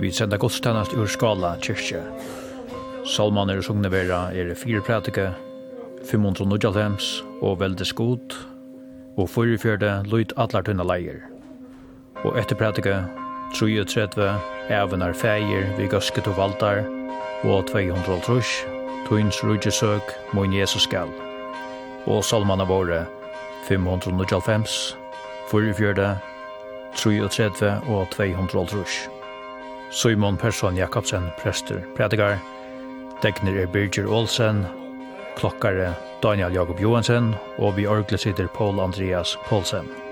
Vi sender godstannast ur skala kyrkje. Salmaner og sugnevera er fire prætike, 590 og veldes god, og forrefjerde lyd atlar tunna leier. Og etter prætike, 33, evenar feir, vi gøsket og valdar, og 200 trus, tuins rujtjesøk, moin Jesus skal. Og salmaner våre, 590, forrefjerde, 33 og 200 trus. Simon Persson Jakobsen, prester, predikar, Degner er Birger Olsen, klokkare Daniel Jakob Johansen, og vi orgle sitter Paul Andreas Paulsen.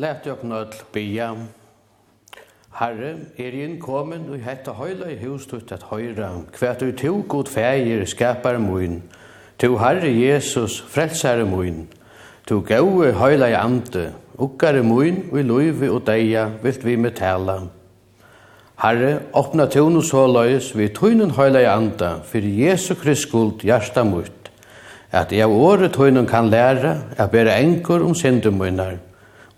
Læt jo knøll bia. Herre, er innkommen og hetta høyla i hus tutt at høyra, kvært du to god feir skapar moin, to Herre Jesus frelsare moin, to gaue høyla i ante, ukkare moin og i loive og deia vilt vi med tala. Herre, åpna så løys vi tøynen høyla i anta, fyrir Jesu Krist skuld hjärsta mutt, at jeg året tøynen kan læra, at bera enkor om syndemøynar,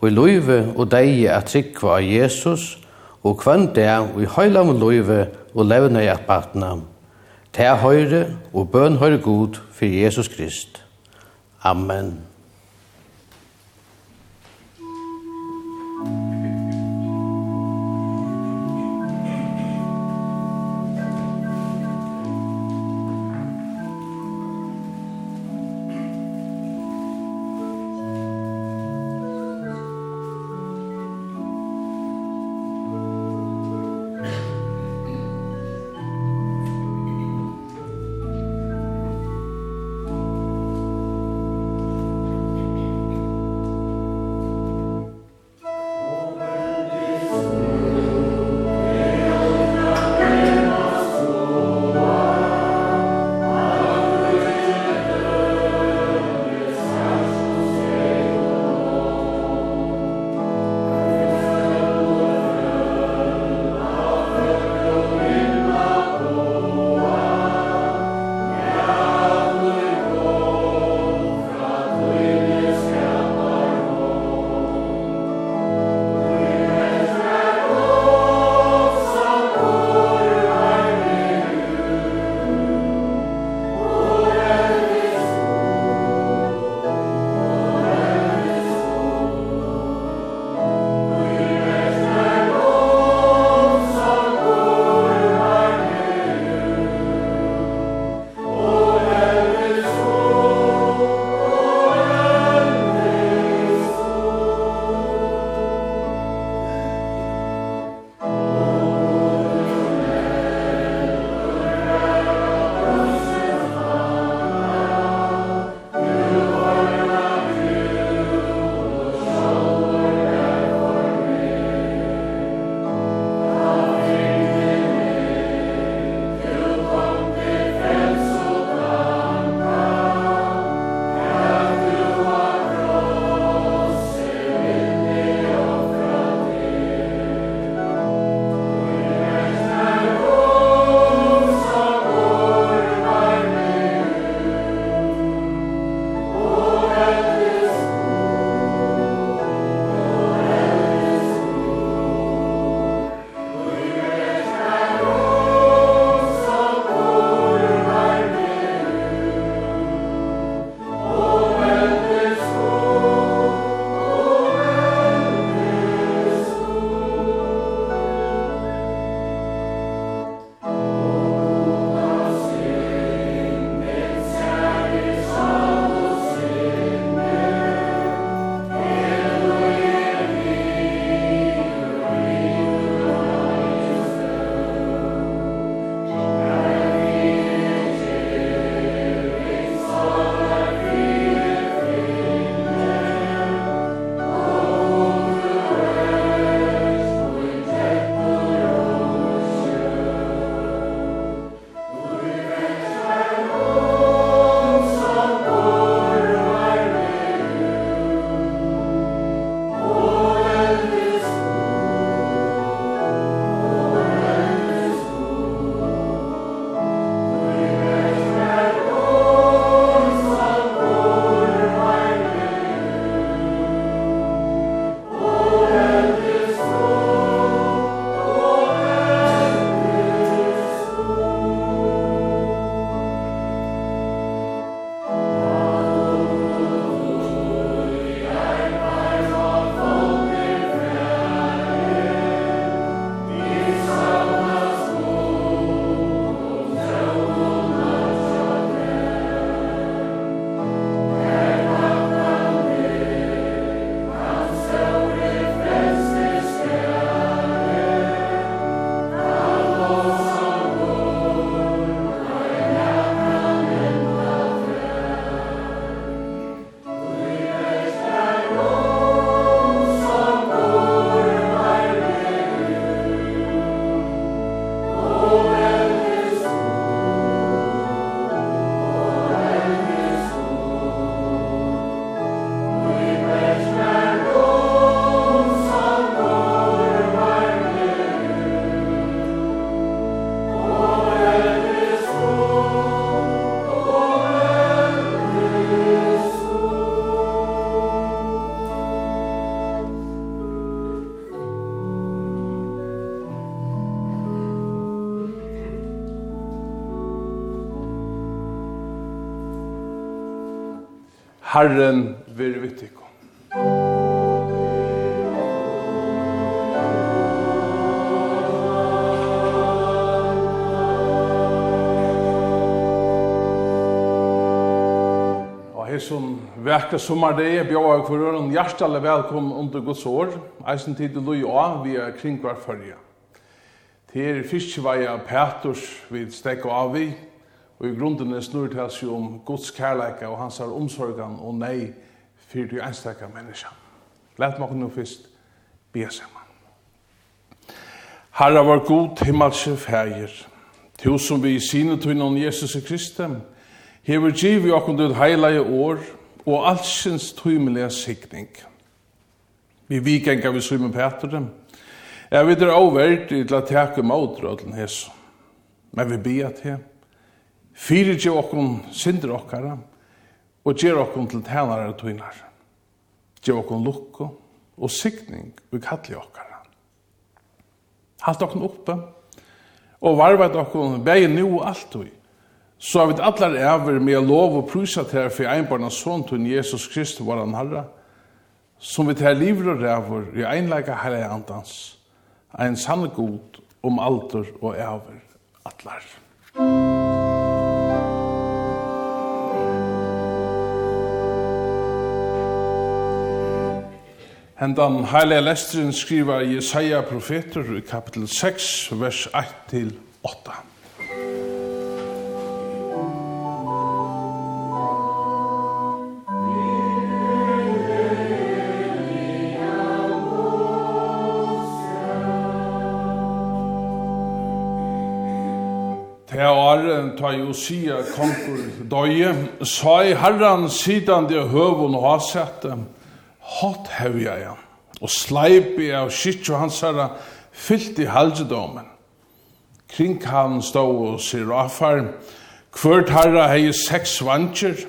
og i løyve og deie at trykva av Jesus, og kvann det og i med løyve og levne i at batna. Ta høyre og bøn høyre god for Jesus Krist. Amen. Herren vil vi tykke. som det sommardegi bjóa og en hjertelig velkommen under Guds år, eisen tid til loja av via kringvar fyrja. Til fiskveia Petrus vid stekk av vi, Og i grunden er snurr til seg om Guds kærleika og hans omsorgan og nei fyrir til einstakka menneska. Læt meg nå fyrst be saman. Herre var god himmelske fægir, til som vi i sine tunnan Jesus Kristi, hever giv i okkund ut heilige år og allsins tøymelige sikning. Vi vikenga vi Simon Petre, jeg videre avverdt i til at teke maudrødlen hesson. Men vi be at hei, Fyrir gjev okkon synder okkara, og gjev okkon til tænare og tøynar. Gjev okkon lukko og sikning og kalli okkara. Halt okkon oppe, og varvet okkon bægi nu og så har vi allar æver med lov og prysa til her for einbarna son til Jesus Kristus var han herra, som vi tar livet og ræver i einleika herre andans, ein sanne god om alder og æver allar. Musik Hendan heilige lesteren skriver Jesaja profeter i kapitel 6, vers 1-8. Det året ta Josia konkur døye, sa i herran sidan de høvun og hasette, hot hevja ja, og sleipi ja, og hans herra, fyllt i halgedomen Kring han stå og sirafar, hvert herra hei seks vantjer,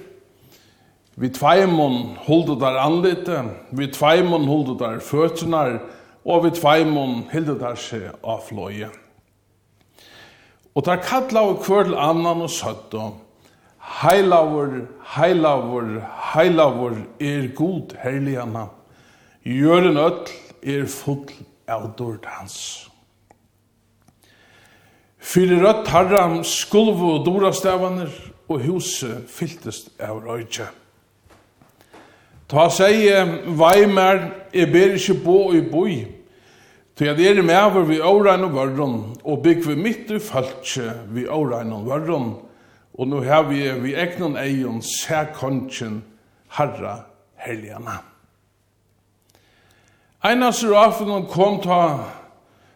vi tveimon holdet der anlite, vi tveimon holdet der føtunar, og vi tveimon hildet der seg av fløye. Og der kallar vi kvörl annan og søtt og Heilavur, heilavur, heilavur er god herligana. Gjøren öll er full av dård hans. Fyrir rødt harram skulvu og dorastavanir og huset fyltest av røyja. Ta seg veimer, jeg ber ikke bo i boi, til jeg er med over vi årein og vørron, og bygg vi mitt i falskje vi årein og vørron, Og nå har vi vi egnon eion særkonchen harra helgana. Ein av serafen kom ta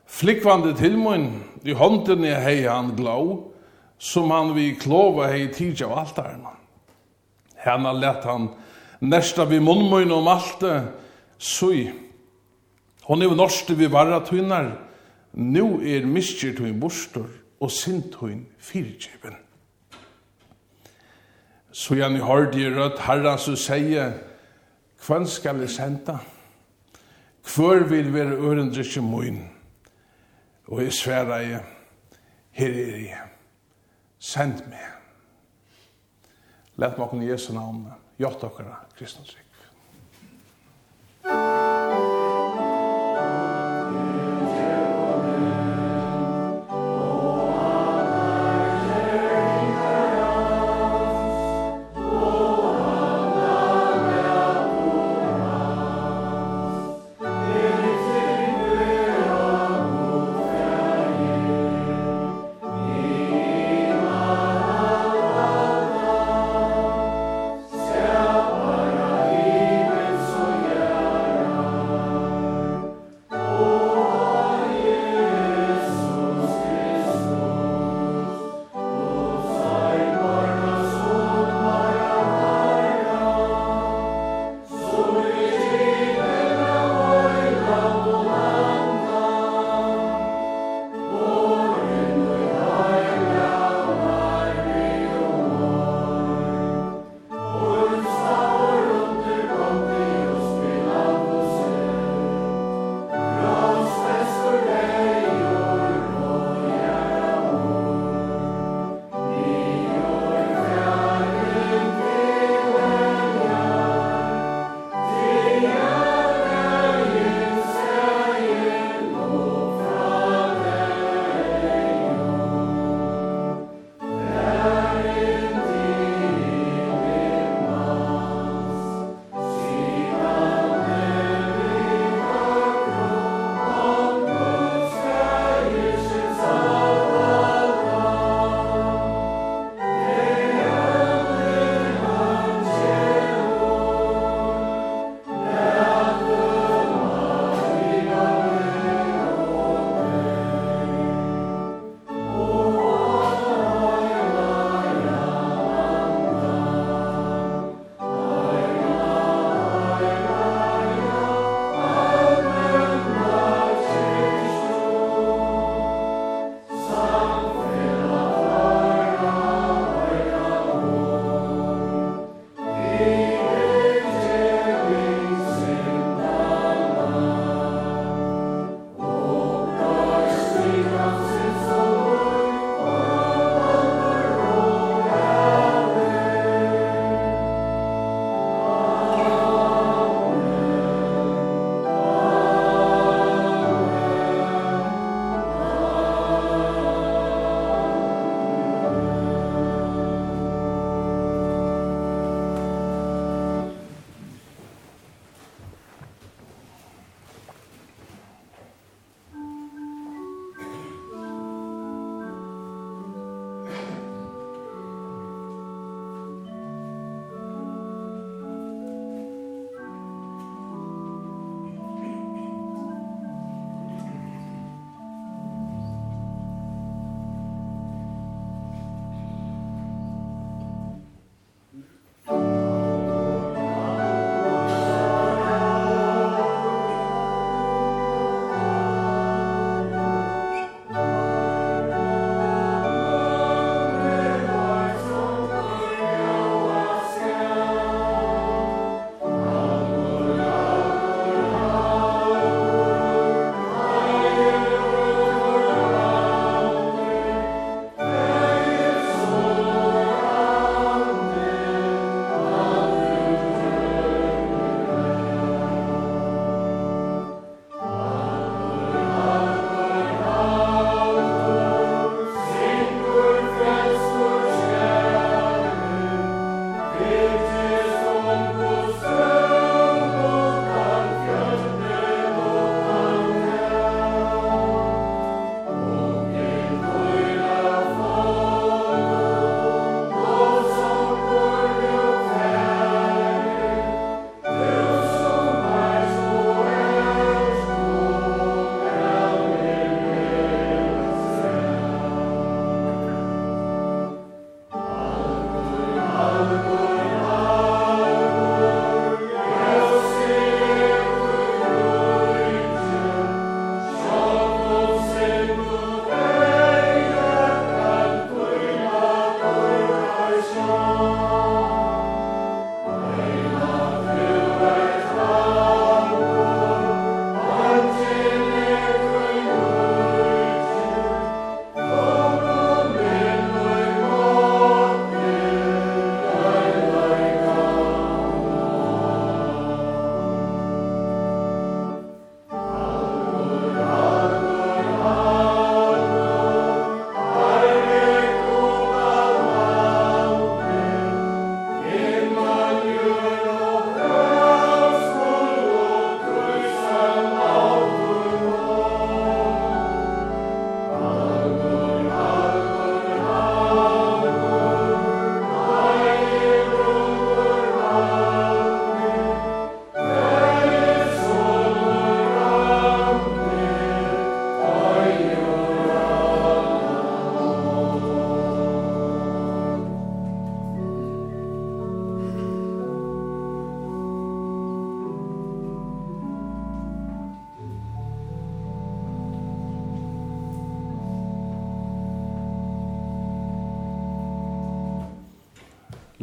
flikkvande til mun, i hånden i hei han glau som han vi klova hei tidja av altaren. Hena lett han nesta vi munnmøyne om alt det, sui. Hon er norste vi varra tøynar, nu er miskjer tøyn bostor og sint tøyn. Så jeg ni hørte i rødt herren som sier, «Hvem skal jeg sende? Hvor vil være ørendrikken min?» Og jeg sverre jeg, «Her er jeg. Send meg.» Lett meg kunne Jesu navn, «Hjort dere, Kristus Rikv.»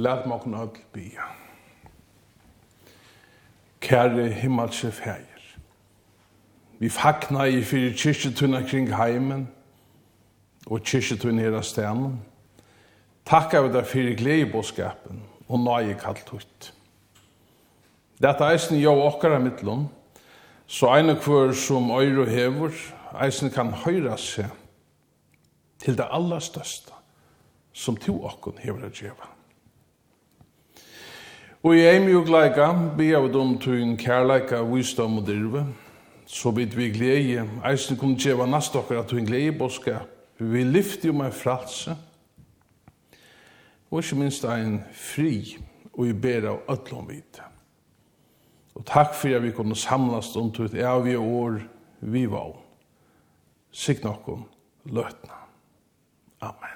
Lat meg nok bia. Kære himmelske fægir, vi fakna i fyrir kyrkjetunna kring heimen og kyrkjetunna her av stenen. Takk av deg fyrir gledebåskapen og nøye kallt ut. Dette eisen jo okkara mittlom, så ein og hver som øyre hever, eisen kan høyra seg til det aller største som to okkon hever å gjeva. Og i eim jo gleika, av dom tuin kærleika, visdom og dirve, så bit vi gleie, eisen kunne djeva nast tuin gleie boskap, vi lyfti jo meg fralse, og ikke minst ein fri, og vi ber og ötlom vite. Og takk for at vi kunne samlast om tuit evige år vi var. Sign okkon, løtna. Amen.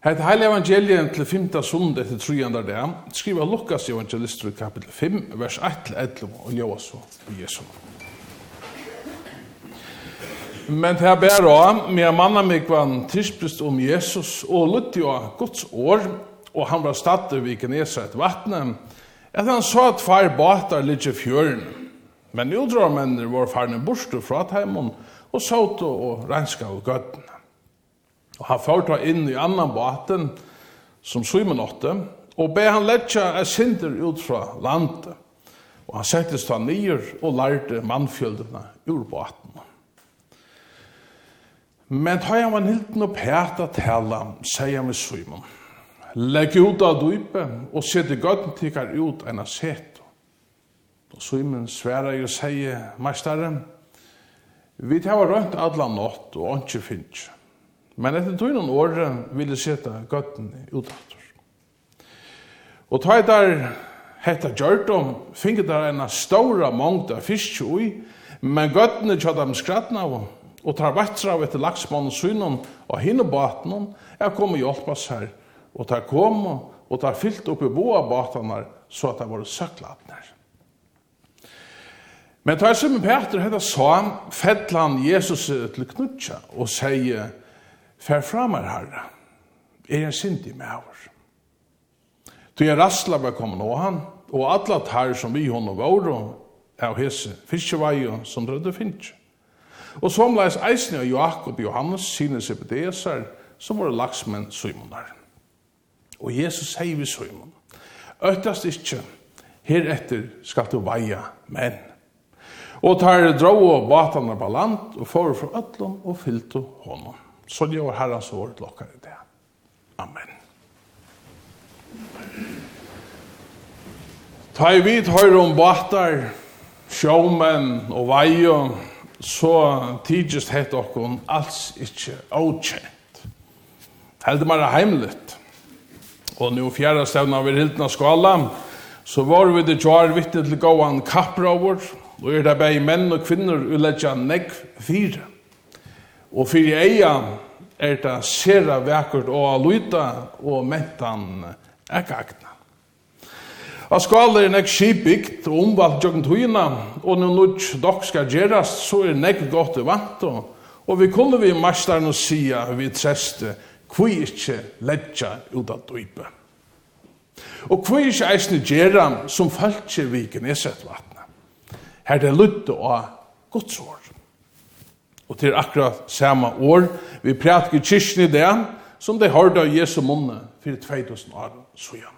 Hetta heil evangelien til 5. sund etter 3. dag, skriver Lukas evangelister i kapitel 5, vers 1-11, og ljøa så i Jesu. Men det her bæra, med manna meg var han um om Jesus, og lutti av Guds år, og han var stadig við Genesaret esa et at han sa at far batar litt i fjøren. Men utdra mennir var farne borstu fra teimun, og saut og renska og gøttene. Og han førte inn i annan båten som Simon åtte, og be han letja er synder ut fra landet. Og han settes ta nyer og lærte mannfjöldene ur båten. Men ta han var nilten og pæta tala, sier han med Simon. Legg ut av dype og sette gøtten tikkar ut enn av set. Og Simon sverar og sier, meistare, vi tar rønt alla nått og ikke finnes Men etter tøynen året ville sette gøtten utdatter. Og ta der hetta Gjørtom, finket der en ståra mongd av fisk ui, men gøttene tja dem skratna av, og tar vettra av etter laksmannen synen og hinne baten, er kommet hjelpas her, og tar kom og tar fyllt opp i boa batene, så at det var søklatner. Men tar som Peter hetta sa, fedde han Jesus til knutja og sier, fer framar herre, er en i meg over. Du er rassla var kommet nå han, og alle tar som vi hon og vår, og av hese fiskevei og som dere du finnes. Og som leis eisne av Jakob og Johannes, sine sebedesar, som var laksmenn Simonar. Og Jesus sier vi Simon, Øttast ikkje, heretter skal du veia menn. Og tar drå og vatana på land, og får fra ötlom og fyllt honom. Så det var herrens ord år lockade det. Amen. Ta i vidt høyre om båtar, sjåmenn og veier, så tidligst hett okkon alls ikkje avkjent. Heldig mara heimligt. Og nu fjerde stevna av hildna skala, så var vi det jar vittne til gåan kappråvor, og er det bei menn og kvinner uledja negv Fire. Og fyrir eia er det sera vekkert og lyta og mentan ekka. A skala er nekk skipikt og omvalt jokken tuina, og nu nødt dok skal gjerast, så er nekk godt vant, og, og vi kunne vi mastaren og sia vi treste, kvi ikkje letja ut av døype. Og kvi ikkje eisne gjeram som falskje vi kneset vatna. Her det lutte av godsår. Og til akkurat samme år, vi prætik i kyrkjen i det, som de hørte av Jesu munne for 2000 år siden.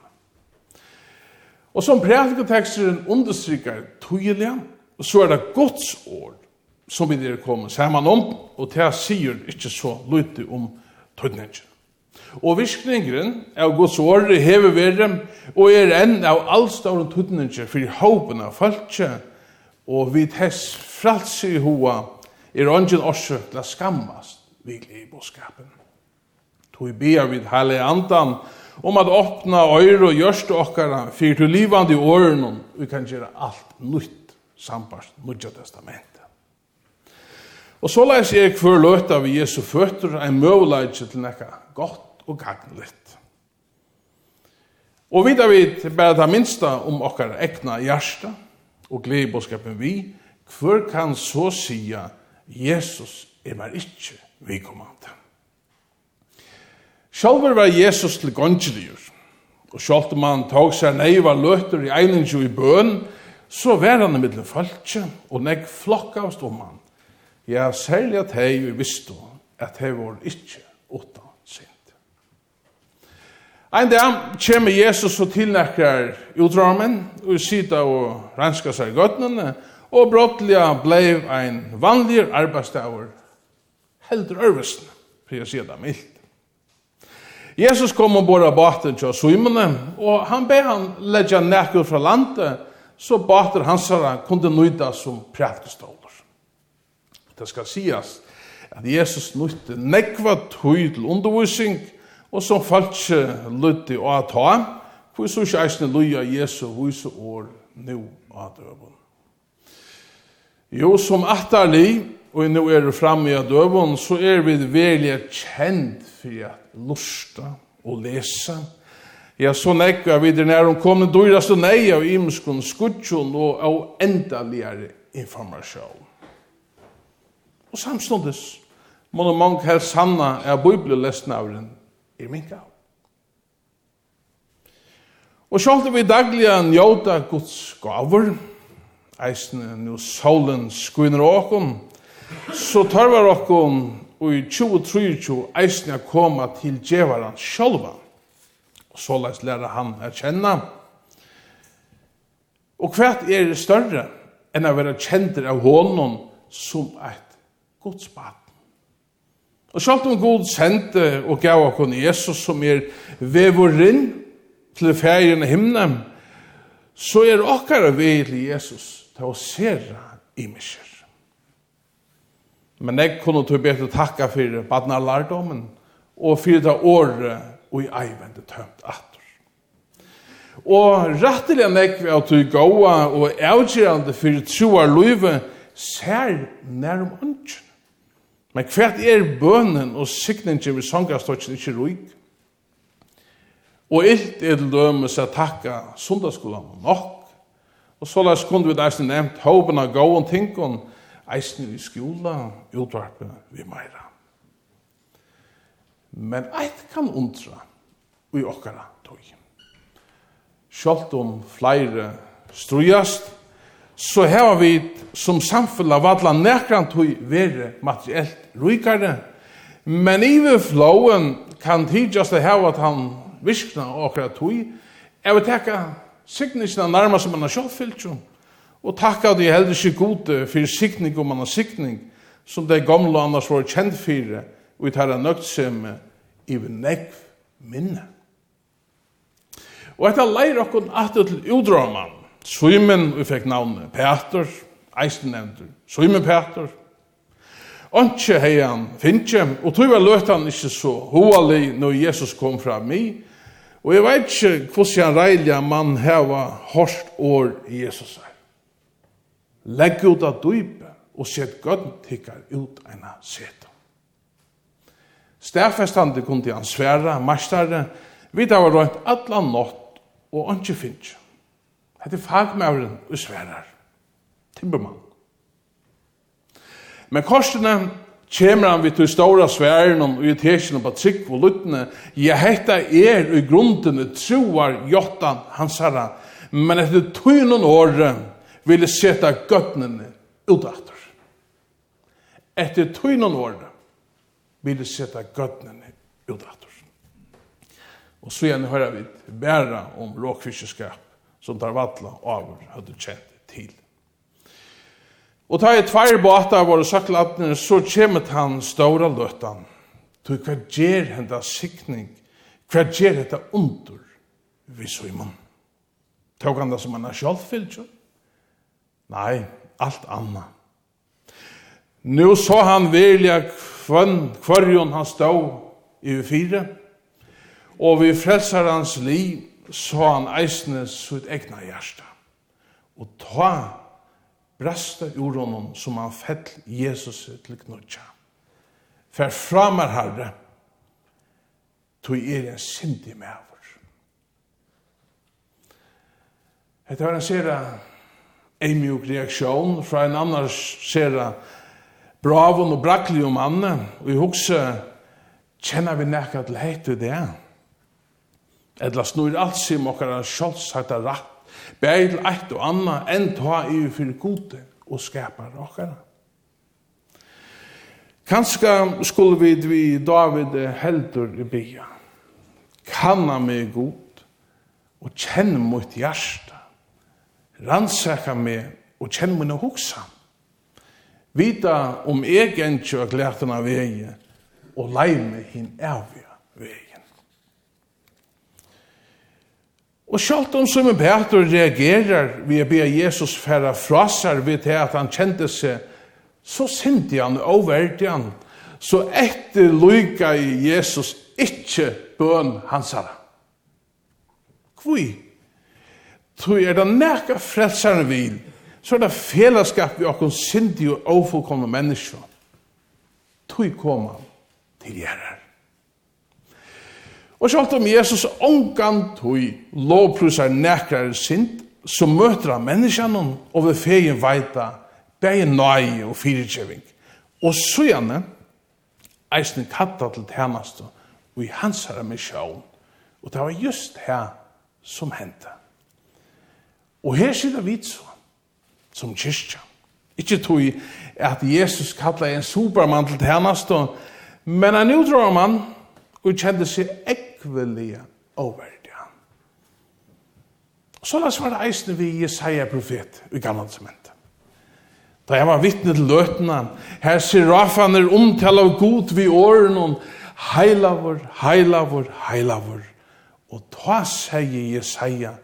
Og som prædiketeksteren understryker tydelig, så er det Guds ord som vi der kommer sammen om, og det sier ikke så lite om tøytningen. Og virkningen av Guds ord hever verden, og er enn av allstående tøytninger for håpen av folket, og vi tess fralse i hoa er ånden årsøk til å skammast virkelig i boskapen. Tog ber vid hele andan om at åpna øyre og gjørst okkara fyrir til livande i årene vi kan gjøre alt nytt sambart nødja testamentet. Og så leis jeg hver løta vi Jesu føtter en møvleidje til nekka godt og gagnlitt. Og vidar vi bare det minsta om okkara egna hjärsta og gledeboskapen vi, hver kan så sija Jesus er var ikkje vikommande. Sjálfur var Jesus til gongeligur, og sjálft om han tåg seg neiva løtter i einingu i bøn, så var han i middelen falskje, og negg flokka av stomman. Ja, særlig at hei vi visste at hei var ikkje åtta sint. Ein dag kjem Jesus og tilnekkar utramen, og sida og ranska seg i gøttnene, og og brottliga blev ein vanlig arbeidsdagur heldur ørvesen, for jeg sier det mildt. Jesus kom og bor av baten til svimene, og han ber han legge nekket fra landet, så bater herre kunde nøyda som prætkestoler. Det skal sies at Jesus nøyde nekva tøy til undervisning, og som falt ikke lytte å ta, for så ikke eisne løy av Jesu vise år nå av døven. Jo, som atterlig, og nå er det framme i døven, så er vi veldig kjent for å lusta og lese. Ja, så nekka vi det når hun kom den så nei av imskon skutsjon og av endaligare informasjon. Og samståndes, må det mange her sanna er bibelestnavren i minka. Og sjalt vi dagliga njóta Guds gaver, eisne nu solen skuiner åkon, så tørvar åkon og i 2023 eisne a koma til djevaran sjálva. Og så leis læra han a kjenna. Og hvert er det større enn a vera kjenter av honom som eit godsbad. Og sjalt om god sendte og gav okkur Jesus som er vevorinn til ferien i himnen, så er okkara vei til Jesus det var sera imiskjer. Men jeg kunne tog bedre takka for badna lærdommen og for det året og i eivende tømt atter. Og rettelig enn jeg vil at du gåa og avgjørende for troar løyve ser nærm ønsken. Men hvert er bønnen og sikningen vi sangastokken ikke røyk? Og ilt er det dømes at takka sundagsskolen nok Og så lær skund vi eisini nevnt håpen av gåen tingun eisini i skjula, utvarpe, vi meira. Men eit kan undra i okkara tog. Sjolt om flere strujast, så heva vi som samfunn av alla nekran tog vere materiellt rikare, men i vi flowen kan tidjast heva at han viskna okkara tog, Jeg vil tekka signisna nærma som man har sjåfyllt jo. Og takka at jeg heldur sig gode for signing og man har sikning som det gamle annars var kjent for og i tæra nøgtsemme i nekv minne. Og etter leir okkon at til udraman, Svimen vi fikk navnet Peter, eisen nevntur, Svimen Peter. Antje heian finnje, og tog var løtan ikkje så hoalig når Jesus kom fra mig, Og jeg vet ikke hvordan reilige mann heva hårst år i Jesus her. Legg ut av dype og set gønn tikkar ut eina seta. Stærfestande kom han sværa, marstare, vi da var rønt atla nått og anki finnkje. Hette fagmauren og sværar, timbermann. Men korsene kommer han vidt til stora sværen og i tesen på trygg og luttene, ja, hetta er i grunden troar jottan hans herra, men etter tøynen åren vil jeg seta gøttene udater. Etter tøynen åren vil jeg seta gøttnene udater. Og så igjen hører vi bæra om råkfiskeskap som tar vattla av høyde kjent til Og ta i tvær båta våre sakladner, så kjemet han ståra løtan. Tu hva gjer henda sikning, hva gjer henda under vi Simon? Tog han det som han er jo? Nei, alt anna. Nu så han vilja kvann kvarjon han stå i fire, og vi frelsar hans liv, så han eisne sitt egna hjärsta. Og ta resta ur honom som han fell Jesus til knutja. Fær framar herre, tog er en sindig mever. Hette var en sera eimjuk reaksjon fra en annars sera bravon og brakli om anna, og i hukse kjenner vi nekka til heit i det. Edla snur alt sim okkara sjolsakta rakt Bæg til eitt og anna enn ta i fyrir gode og skapar okkara. Kanska skulle vi vi David heldur i bya. Kanna meg god og kjenn mot hjärsta. Ransaka meg og kjenn mot hoksa. Vita om egen kjøk lærtena vegi og leime hin avgjør. Og sjalt om Simon Peter reagerar vi å be Jesus færa frasar vi til at han kjente seg, så sindi han og verdi han, så etter lyka i Jesus ikkje bøn hansara. Kvui? Tui er det nekka frelsaren vil, så er det fellesskap vi okkur sindi og ofullkomna mennesker. Tui koma han til gjerrar. Og sjálft om Jesus ongan tui lovprusar nekrar sind, så møter han menneskene og ved fegen veita bæg nøye og fyrirtjeving. Og så gjerne eisen katta til tjeneste og i hans herre misjon. Og det var just her som hendte. Og her sitter vi så, som kyrkja. Ikke tog at Jesus kallar en supermann til tjeneste, men en utdrag mann, og kjente seg ekvelige overdige. Så la oss være eisende vi Jesaja profet i gamle testamentet. Da jeg var vittne til løtene, her ser serafaner omtale av god vi åren om heilavur, heilavur, heilavur. Og ta sier Jesaja,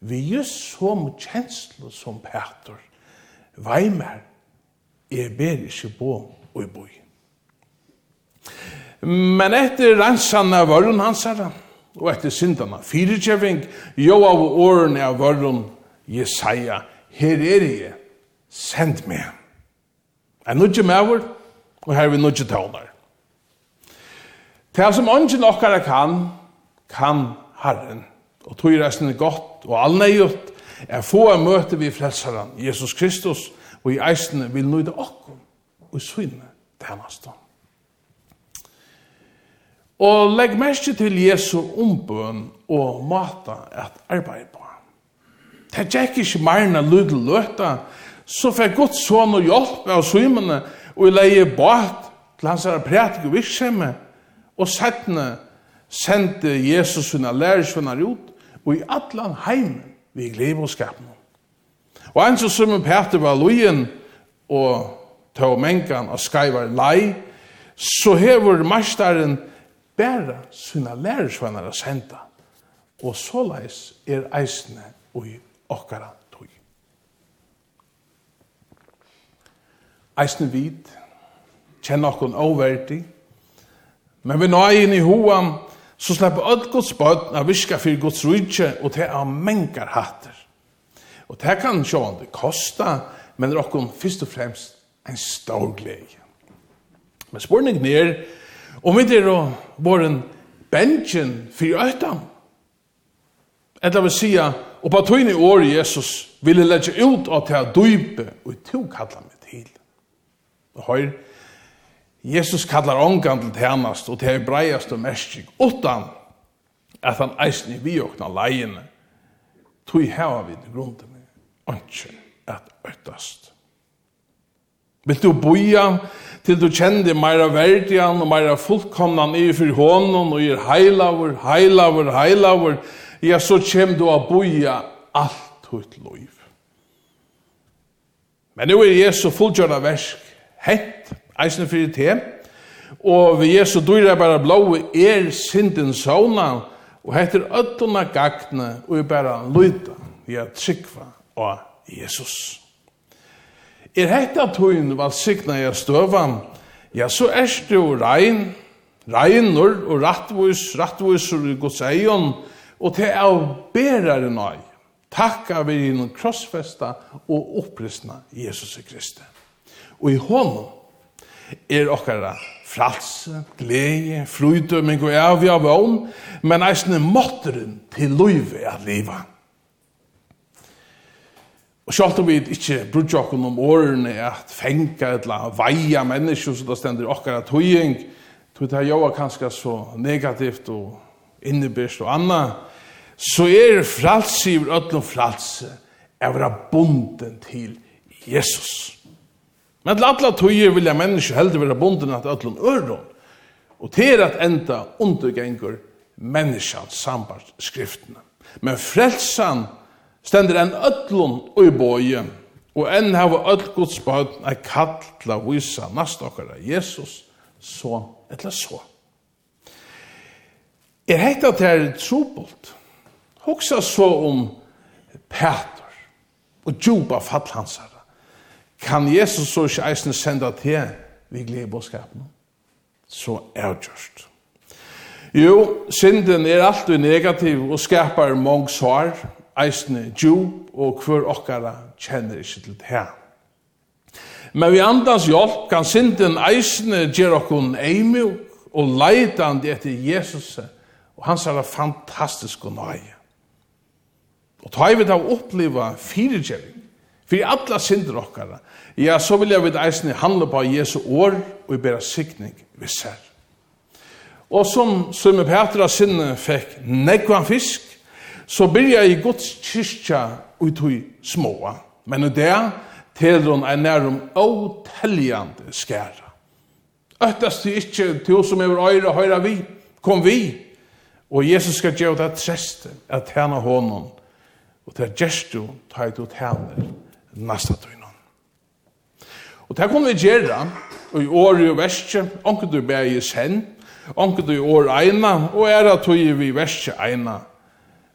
vi gjør så mye kjensler som Peter. Veimer, jeg ber ikke bo og i boi. Men etter rensanna av vörren hans og etter syndana, fyrirkjeving, jo av årene av vörren, Jesaja, her er jeg, send meg. Jeg nudger med over, og her er vi nudger tålar. Til som ånden okkara kan, kan Herren. Og tog resten er godt og allneiut er få er møte vi frelsaren, Jesus Kristus, og i eisene vil nøyde okkom og syne tænastan. Og legg merke til Jesu ombøn og mata at arbeid på. Det er ikke marna lyd løta, så fikk Gud sånn og hjelp av svimene, og i leie bat til hans her prætik og virksomme, og settene sendte Jesus sine lærersvenner ut, og i atlan heim vi glede og skapen. Og en som som Peter var lojen, og tog mengan og skreivar lei, så hever mestaren bæra sina lærersvennar a senda. Og såleis er eisne ui okkara tog. Eisne vid, kjenn okkon overdi, men vi nøyen i hoan, så slipper alt gods bøtt av viska fyrir gods rydtje, og til a mengar hatter. Og det kan sjåan det kosta, men det er okkon fyrst og fremst en stor glede. Men spurningen er, Og vi er vår bensjen for øytan. Eller vi sier, og på tøyne i året Jesus ville legge ut av til å dype, og to kallar meg til. Og høyr, Jesus kallar ångan til tjernast og til breiast og mestig, utan at han eisen vi okna leiene, tog hava vid grunden, ånden at øytast. Vil du boja til du kjenner meira verdian og meira fullkomnan i for hånden og gir heilavur, heilavur, heilavur, ja, så kjem du a boja alt ut loiv. Men nu er Jesu fullgjørna versk hett, eisne fyrir te, og vi Jesu dyrir bara blåi er synden sauna, og hettir öttuna gagne og er bara lyda, ja, tryggva og Jesus. Er hetta tøyn var signa jeg støvan, ja, så erst du rein, reinur og rattvus, rattvoisur i Guds eion, og til av berare nøy. Takka vi innom krossfesta og opprisna Jesus Kristi. Og i honom er okkara fralse, glede, frydømming og avgjavån, men eisne måtteren til løyve at livet. Og sjalt om vi ikke brukte okkur om årene at fenga eller veia mennesker som da stender okkara tøying, høying, tog det jo kanskje så negativt og innebyrst og anna, så er fralse i ødlom fralse er vera bunden til Jesus. Men til alle tøyer vilja mennesker heldig vera bunden til ødlom øron, og til at enda undergengur menneskans sambart skriftene. Men frelsan stendur enn öllum ui boi, og enn hava öll Guds bøten ei kall til a visa nast okkara Jesus, så etla så. Er heit at det er trobult. Hugsa så om Peter og djupa fall hansara. Kan Jesus så ikke eisne senda til vi glede bådskapen? Så er gjørst. Jo, synden er alltid negativ og skapar mong svar, eisne djup og hver okkara kjenner ikkje til det her. Men vi andans hjelp kan synden eisne gjer okkun eimjuk og leitand etter Jesus og hans er fantastiske nøye. Og ta vi da oppleva firegjering, fyrir alla synder okkara, ja, så vil jeg vid eisne handla på Jesu år og i bera sikning vi ser. Og som Sømme Petra sinne fikk negvan fisk, så byrja i Guds kyrkja ut i småa. Men og det til hun er nærum åteljande skæra. Øttast du ikkje til som er øyre høyra vi, kom vi. Og Jesus skal gjøre det treste at tjene hånden. Og det er gjerst du tar ut og tjener nasta tøynen. Og det kunne vi gjøre i året og verset, anker du bæg i sen, anker du i år eina, og er at vi i verset eina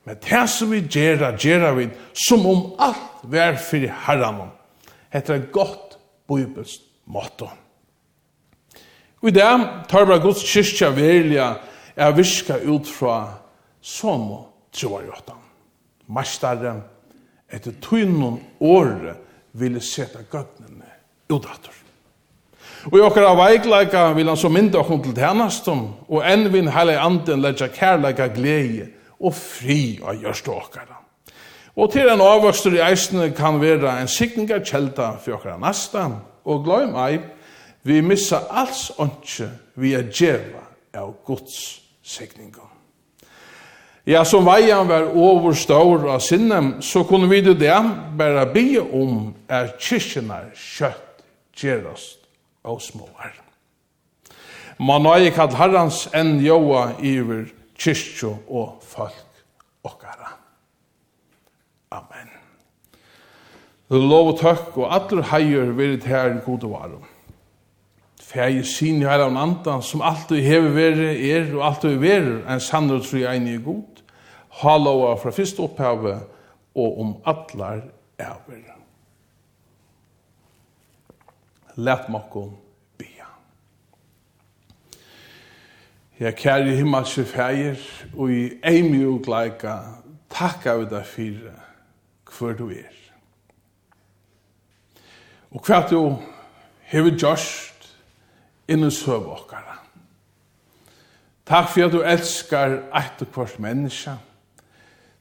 Men det som vi gjerra, gjerra vi som om alt vær fyrir herran. Hetta er gott bibelsk motto. Og i det tar bra Guds kyrkja verliga er virka ut fra som og troarjotan. Mastare etter tynnon åre ville seta gøttnene utattur. Og i okkara veikleika vil han så mynda okkur til tænastum, og enn vinn heile anden leggja kærleika gleie og fri av gjørst okkara. Og til en avvokster i eisene kan være en sikninga kjelda for okkara nasta, og gløym ei, vi missa alls åndsje vi er djeva av Guds sikninga. Ja, som veien var overstår av sinnem, så kunne vi det bare be om er kyrkjene kjøtt gjerast og småar. Man har ikke hatt herrans enn joa iver kyrkjo og folk okkara. Amen. Lov og tøkk og allur heier verit herren gode varum. Fægi sin i heilan andan som alltid hever veri er og alltid veri en sannur tru eini i god. Halloa fra fyrst opphavet og om allar æver. Læt makkom Ja, kære himmelske feir, og i eimi mjuk gleika, takka vi deg fyrir hver du er. Og hva du hever gjørst innan søv okkara. Takk for at du elskar eit og kvart menneska.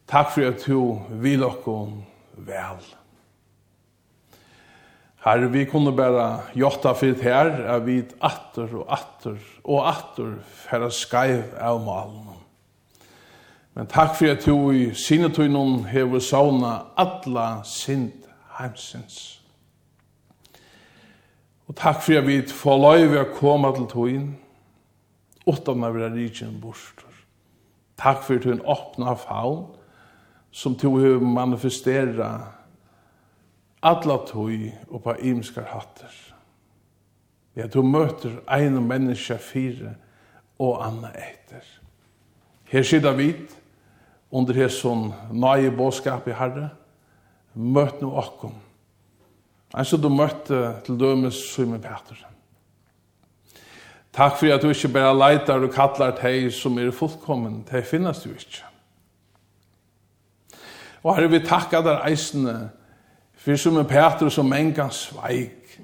Takk for at du vil okkom vel. Takk Herre, vi kunne bare gjøre for det her, at vi atter og atter og atter for å skrive av malen. Men takk for at du i sine tøynen har sauna alla sind heimsins. Og takk for at vi får løyve å komme til tøyen, utan å være rikken borster. Takk for at du åpna faun, som du har manifesteret alla tøy og på imskar hatter. Ja, du møter ein menneske fire og anna etter. Her sida vit, under her sånn nøye båskap i Herre, møt no okkom. Ein så du møtte til dømes Simon Peter. Takk for at du ikke bare leitar og kallar teg som er fullkommen, teg finnes du ikke. Og herre, vi takkar der eisene, For som en Petrus som engan sveik,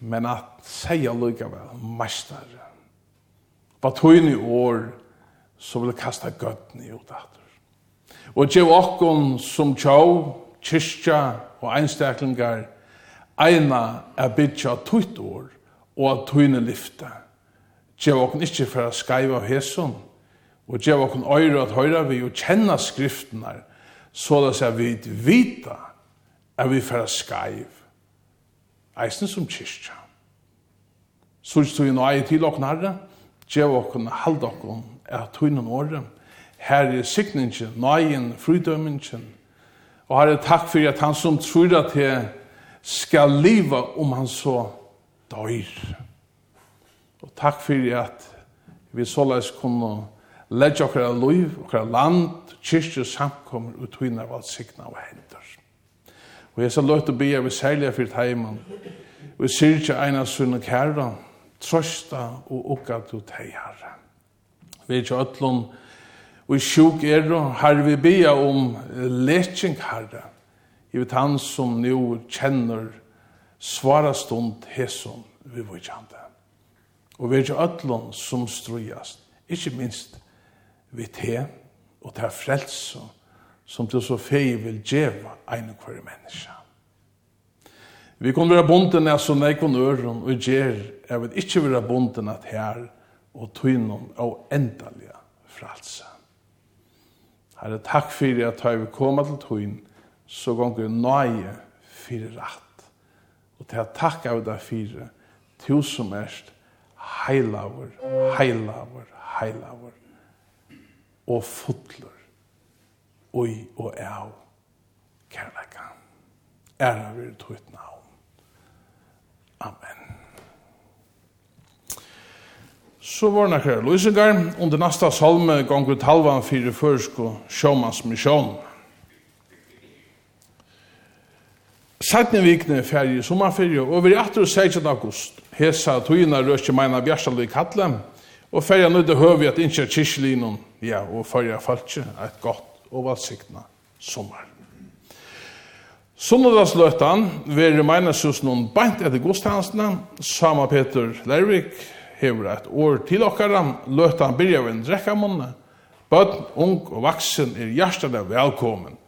men at seia lukka vel, mestar. På tøyne år, så vil kasta gøtten i utdatter. Og tjev okkon som tjau, kyrkja og einstaklingar, eina er bytja tøyt år, og at tøyne lyfta. Gjev okkon ikkje for a skaiva av hesson, og gjev okkon øyre at høyra vi og kjenna skriftene, så det seg vid vita, at vi færa skaiv, eisen som kyrkja. Sørst du i nøye til okken herre, gjev okken, hald okken, er tøynen året, her er sikningen, nøyen, frydømingen, og herre takk for at han som tror at jeg skal liva om han så døyr. Og takk for at vi såleis kunne ledja okkara liv, okkara land, kyrkje samkommer og tøyner valsikna og hend. Og jeg så løtt å be, jeg vil særlig fyrt heimann. Og jeg sier ikke eina sunn og kæra, trøsta og okka du teier. Vi er ikke øtlån, og i sjuk er det, her vi be om leching herre, i vet han som nu kjenner svara stund hesson vi var kjente. Og vi er ikke øtlån som strujast, ikke minst vi te, og ta frelse, og som til så fei vil djeva ein og hver menneske. Vi kunne være bonden av sånne ekonøren og gjer, jeg vil ikke være bonden av her og tøynom og endalige fralse. Herre, takk for at jeg vil komme til tøyn, så ganger nøye fyrir rett. Og til at takk av deg fyrir, tusen mest, heilaver, heilaver, heilaver, og fotler oi og av kærleika. Æra vir tøyt navn. Amen. Så var det akkurat løsingar, Under nasta salme gong ut halvan fire først og sjåmans misjon. Sætne vikne ferie, sommerferie, og vi er 18. 16. august. Hesa tøyina røsje meina bjersalvi kallem, og ferie nøyde høvi at innkja kyrkjelinon, ja, og ferie falskje, et godt og valsikna sommar. Sunnudagsløtan veri meinesus noen bant etter godstjenestene. Sama Peter Lervik hever et år til okkara. Løtan byrja av en drekkamunne. Bøtten, ung og vaksen er hjertelig velkommen.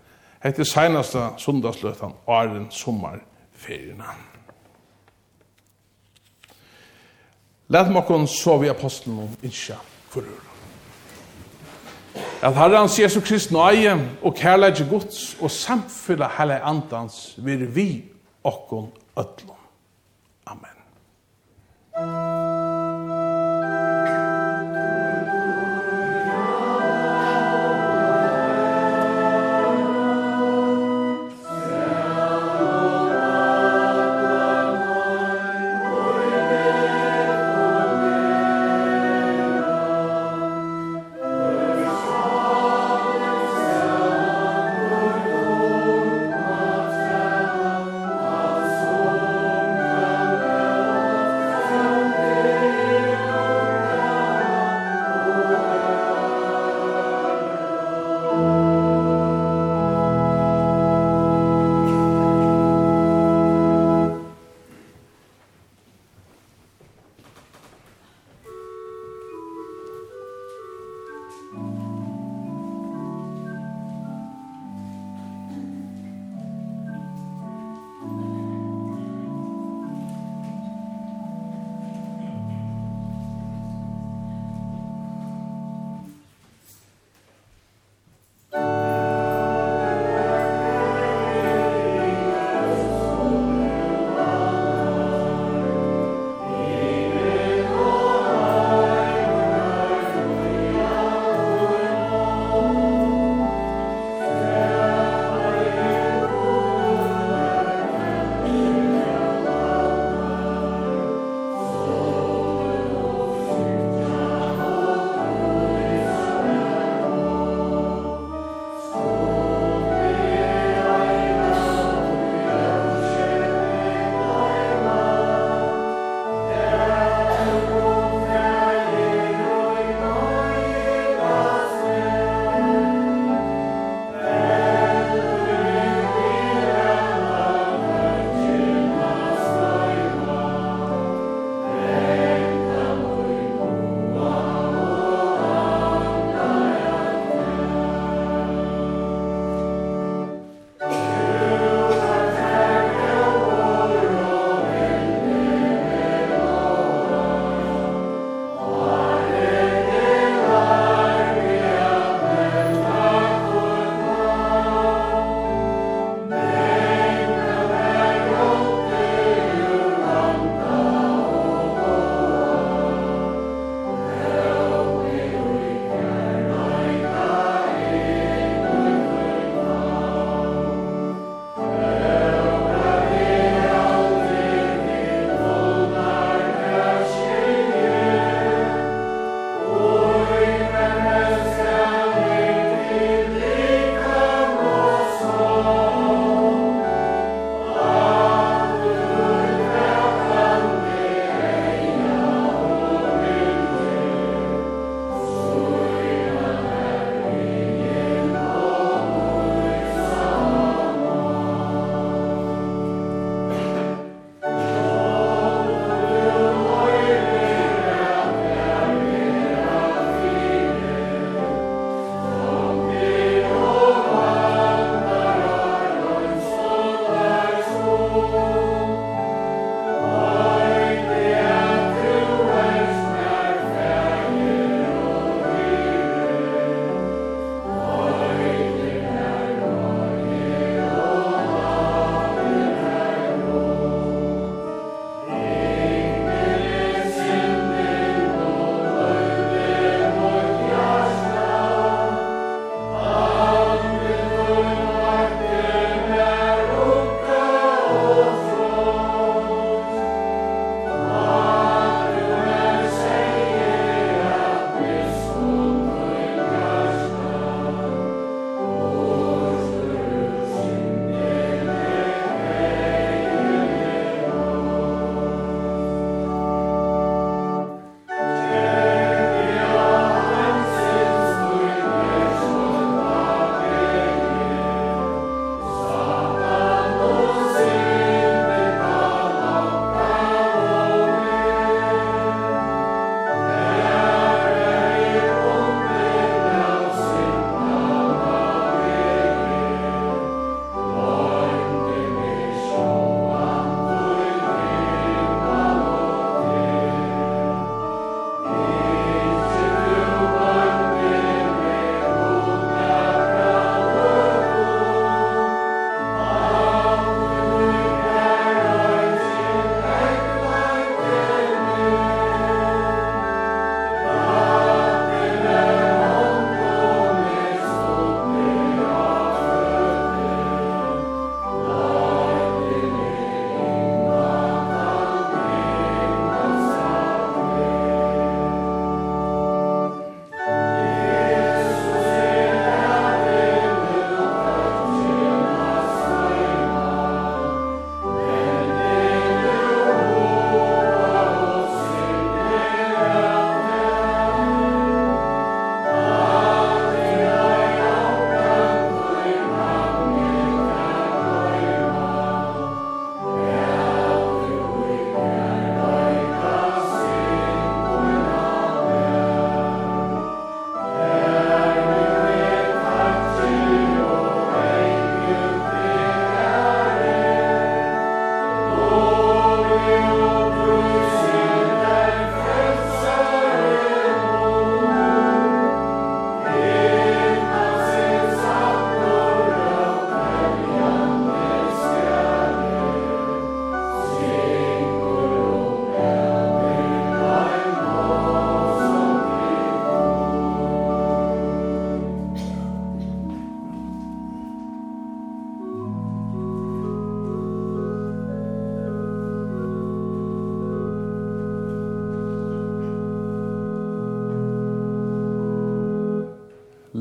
Hette senaste sunnudagsløtan åren sommerferierna. Læt mokkon så vi apostelen om innsja forrør at Herrens Jesu Krist nøye og kærleik Guds og samfylla hele andans vir vi okkon ötlom. Amen.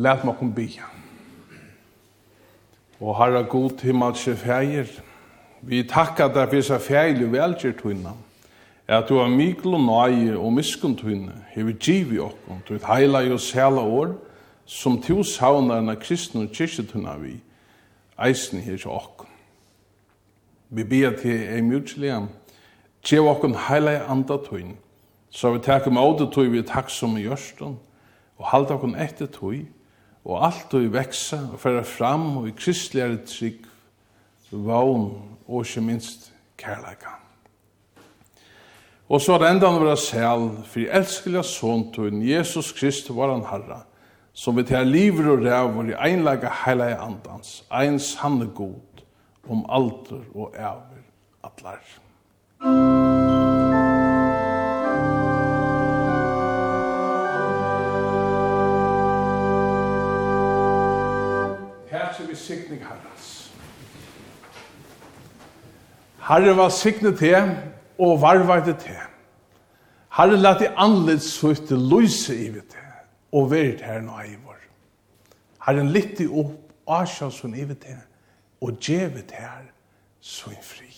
Læt meg kom bia. Og herra god himmelske fægir, vi takkar deg for disse og velgjert hvinna, at du har mikl og nøye og miskund hvinna, hever i okkon, du et heila og sæla år, som to saunarna kristne og kyrkjetunna vi, eisen her til okkon. Vi bia til ei mjutselia, tjev okkon heila andatun, så vi takkar med ådet tog vi takk som i gjørsten, og halda okkon etter tog, og alt og veksa og færa fram og i kristligare trygg, vogn og ikke minst kærleikan. Og så er enda han vera sel, for elskeliga såntun, Jesus Krist var han herra, som vi til liver og rævor i einlega heilige andans, ein sanne god, om alder og æver, atlar. Musik sikning herras. Herre var signet til og varvete til. Herre lät i anleds sutt lyse i vitt og verit herren og eivor. Herren litt i opp asjasun i vitt og djevet her så fri.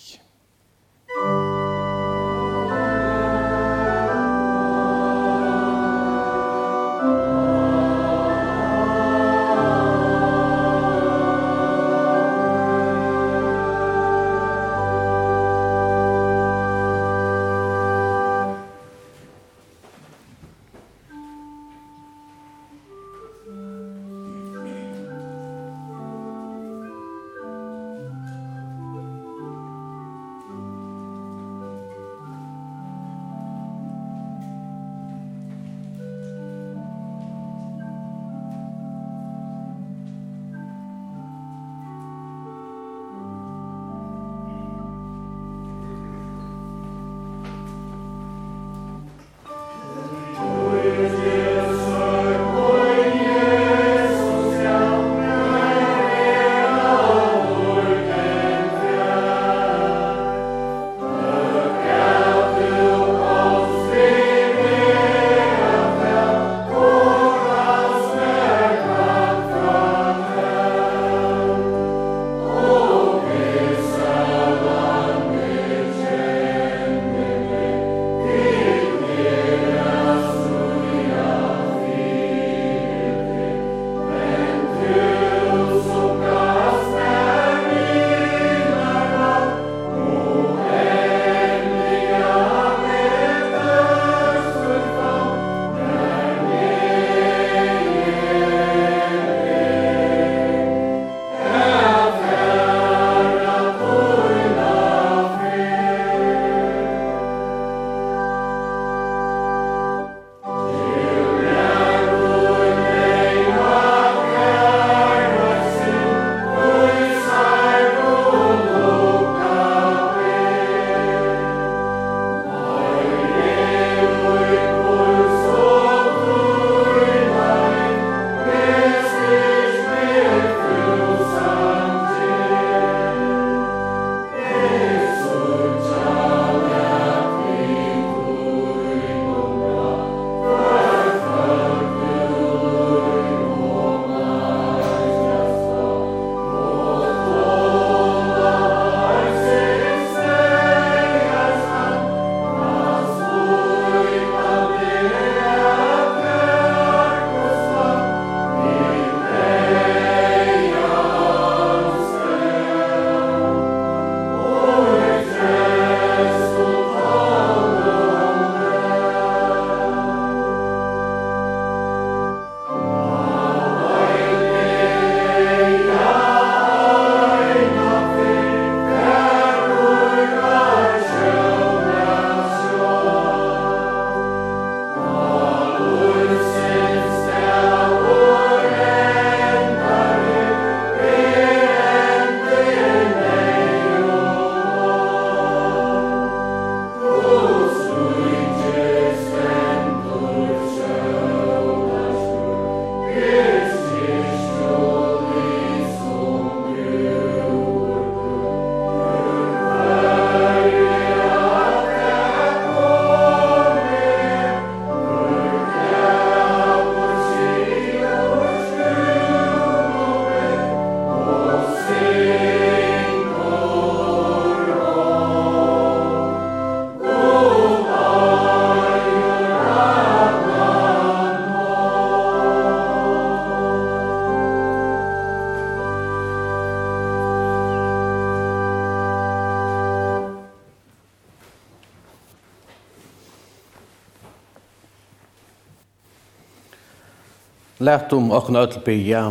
Læt om åkne ødel bya.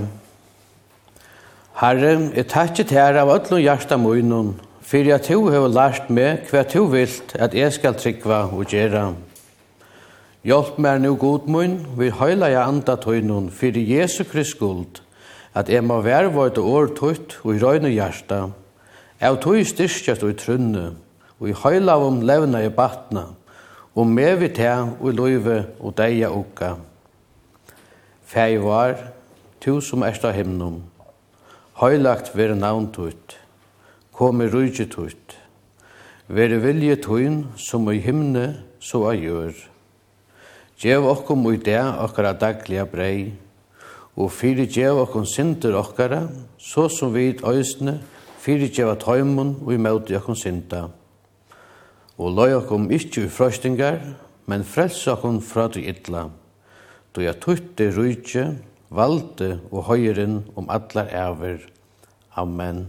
Herre, jeg takket her av ødel og hjertet munnen, for at du har lært meg hva du vilt at jeg skal trykva og gjøre. Hjelp meg nu god munn, vi høyla jeg anda tøynun, for Jesu Krist skuld, at jeg må være vårt år tøyt og i røyne hjertet. Jeg tøy styrkjast og i trunne, og i høyla om levna i batna, og med vi til og i løyve og deia ukka. Fæg var, tu som erst av himnum, høylagt ver navn tutt, kom i rujtje tutt, ver vilje tuin som i himne så a gjør. Gjev okkom ui det okkara daglige brei, og fyrir gjev okkom synder okkara, så som vi øysne fyrir gjev at høymun og i møte okkom synda. Og løy okkom ikkje i frøstingar, men frelse okkom fra du idla då jag tutte rujtje, valde og høyren om allar æver. Amen.